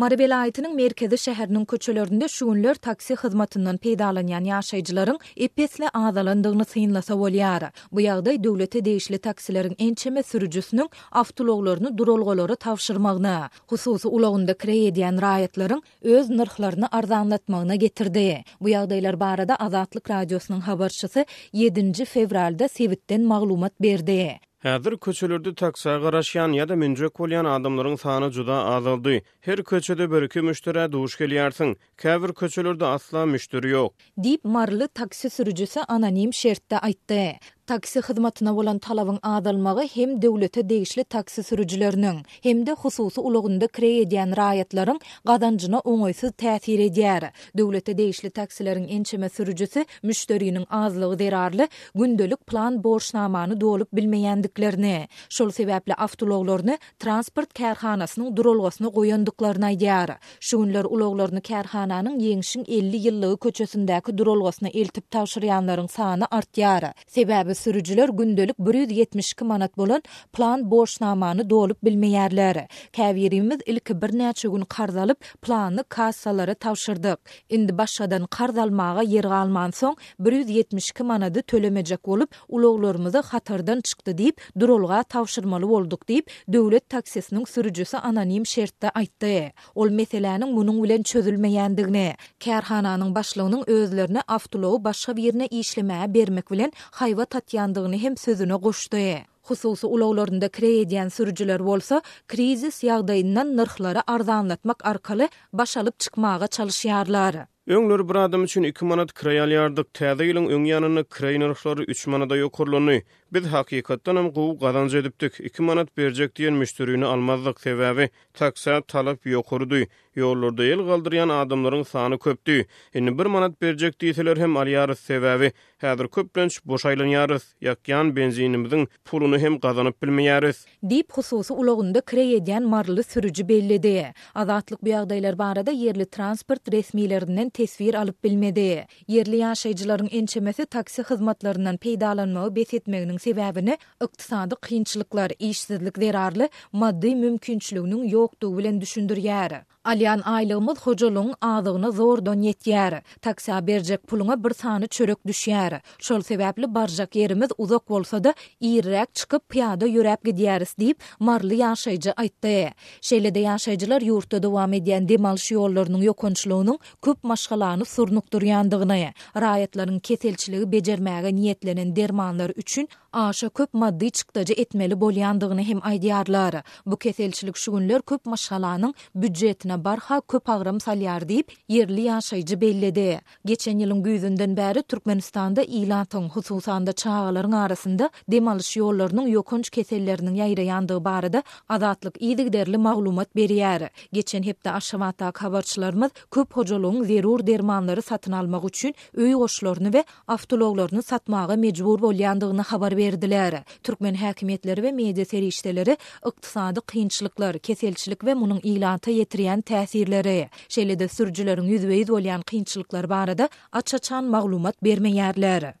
Mary welaýatynyň merkezi şäheriniň köçelerinde şu günler taksi hyzmatyndan peýdalanýan ýaşaýjylaryň ep-esli azalandygyny synlasa bolýar. Bu ýagdaý döwlete degişli taksileriň ençeme sürüjisiniň awtoulaglaryny duralgalara tabşyrmagyna, hususy ulagynda kireý edýän raýatlaryň öz nyrhlaryny arzanlatmagyna getirdi. Bu ýagdaýlar barada Azatlyk Radiosynyň habarçysy ýedinji fewralda sebitden maglumat berdi. Häzir köçelerde taksä garaşýan ýa-da münjek bolýan adamlaryň sany juda azaldy. Her köçede bir-iki müşderä duş gelýärsiň. Käbir köçelerde asla müşderi ýok. Diýip, maryly taksi sürüjisi anonim şertde aýtdy. Taksi hyzmatyna bolan talabyň azalmagy hem döwlete degişli taksi sürüjileriniň, hem-de hususy ulagynda kireý edýän raýatlaryň gazanjyna oňaýsyz täsir edýär. Döwlete degişli taksileriň ençeme sürüjisi müşderiniň azlygy zerarly gündelik plan borçnamany dolup bilmeýändiklerini, şol sebäpli awtoulaglaryny transport kärhanasynyň duralgasyna goýandyklaryny aýdýar. Şu günler ulaglaryny kärhananyň Ýeňşiň elli ýyllygy köçesindäki duralgasyna eltip tabşyrýanlaryň sany artýar. Sebäbi sürüjiler gündelik bir ýüz ýetmiş iki manat bolan plan borçnamany dolup bilmeýärler. Käbirimiz ilki birnäçe gün karz alyp, plany kassalara tabşyrdyk. Indi başgadan karz almaga ýer galmansoň, bir ýüz ýetmiş iki manady tölemejek bolup, ulaglarymyzy hatardan çykdy diýip, duralga tabşyrmaly bolduk diýip, döwlet taksisiniň sürüjisi anonim şertde aýtdy. Ol meseläniň munuň bilen çözülmeýändigini, kärhananyň başlygynyň özlerine awtoulagy başga birine işlemäge bermek bilen haýbat atýandygyny hem sözüne goşdy. Hususy ulaglarynda kireý edýän sürüjiler bolsa, krizis ýagdaýyndan nyrhlary arzanlatmak arkaly baş alyp çykmaga çalyşýarlar. Öňler bir adam üçin iki manat kiraý alýardyk, täze ýylyň öň ýanynda kiraý nyrhlary üç manada ýokarlandy. Biz hakykatdanam gowy gazanç edipdik. Iki manat berjek diýen müşderini almazdyk, sebäbi taksä talap ýokarydy. Ýollarda el galdyrýan adamlaryň sany köpdi. Indi bir manat berjek diýseler hem alýarys, sebäbi Häzir köplenç boş aýlanýarys, ýakýan benzinimiziň puluny hem gazanyp bilmeýäris. Diýip, hususy ulagynda kireý edýän maryly sürüji belledi. Azatlyk bu ýagdaýlar barada ýerli transport resmilerinden teswir alyp bilmedi. Ýerli ýaşaýjylaryň ençemesi taksi hyzmatlaryndan peýdalanmagy bes etmeginiň sebäbini ykdysady kynçylyklar, işsizlik zerarly maddy mümkinçiliginiň ýokdugy bilen düşündirýär. Alýan aýlygymyz hojalygyň azygyna zordan ýetýär. Taksä berjek puluňa bir sany çörek düşýär. Şol sebäpli barjak ýerimiz uzak bolsa-da, irräk çykyp, pyýada ýöräp gidýäris diýip, maryly ýaşaýjy aýtdy. Şeýle-de ýaşaýjylar ýurtda dowam edýän dem alyş ýollarynyň ýokançlygynyň köp maşgalany surnukdyrýandygyny, raýatlaryň keselçiligi bejermäge niýetlenen dermanlar üçin aşa köp maddy çykdajy etmeli bolýandygyny hem aýdýarlar. Bu keselçilik şu günler köp maşgalanyň býudjetine barha köp agram salýar diýip, ýerli ýaşaýjy belledi. Geçen ýylyň güýzünden bäri Türkmenistanda ilatyň, hususan-da çagalaryň arasynda dem alyş ýollarynyň ýokanç keselleriniň ýaýraýandygy barada Azatlyk yzygiderli maglumat berýär. Geçen hepde Aşgabatdaky habarçylarymyz köp hojalygyň zerur dermanlary satyn almak üçin öý goşlaryny we awtoulaglaryny satmaga mejbur bolýandygyny habar berdiler. Türkmen häkimiýetleri we media serişdeleri ykdysady kynçylyklar, keselçilik we munuň ilata ýetirýän täsirleri, şeýle-de sürüjileriň ýüzbe-ýüz bolýan kynçylyklary barada aç-açan maglumat bermeýärler.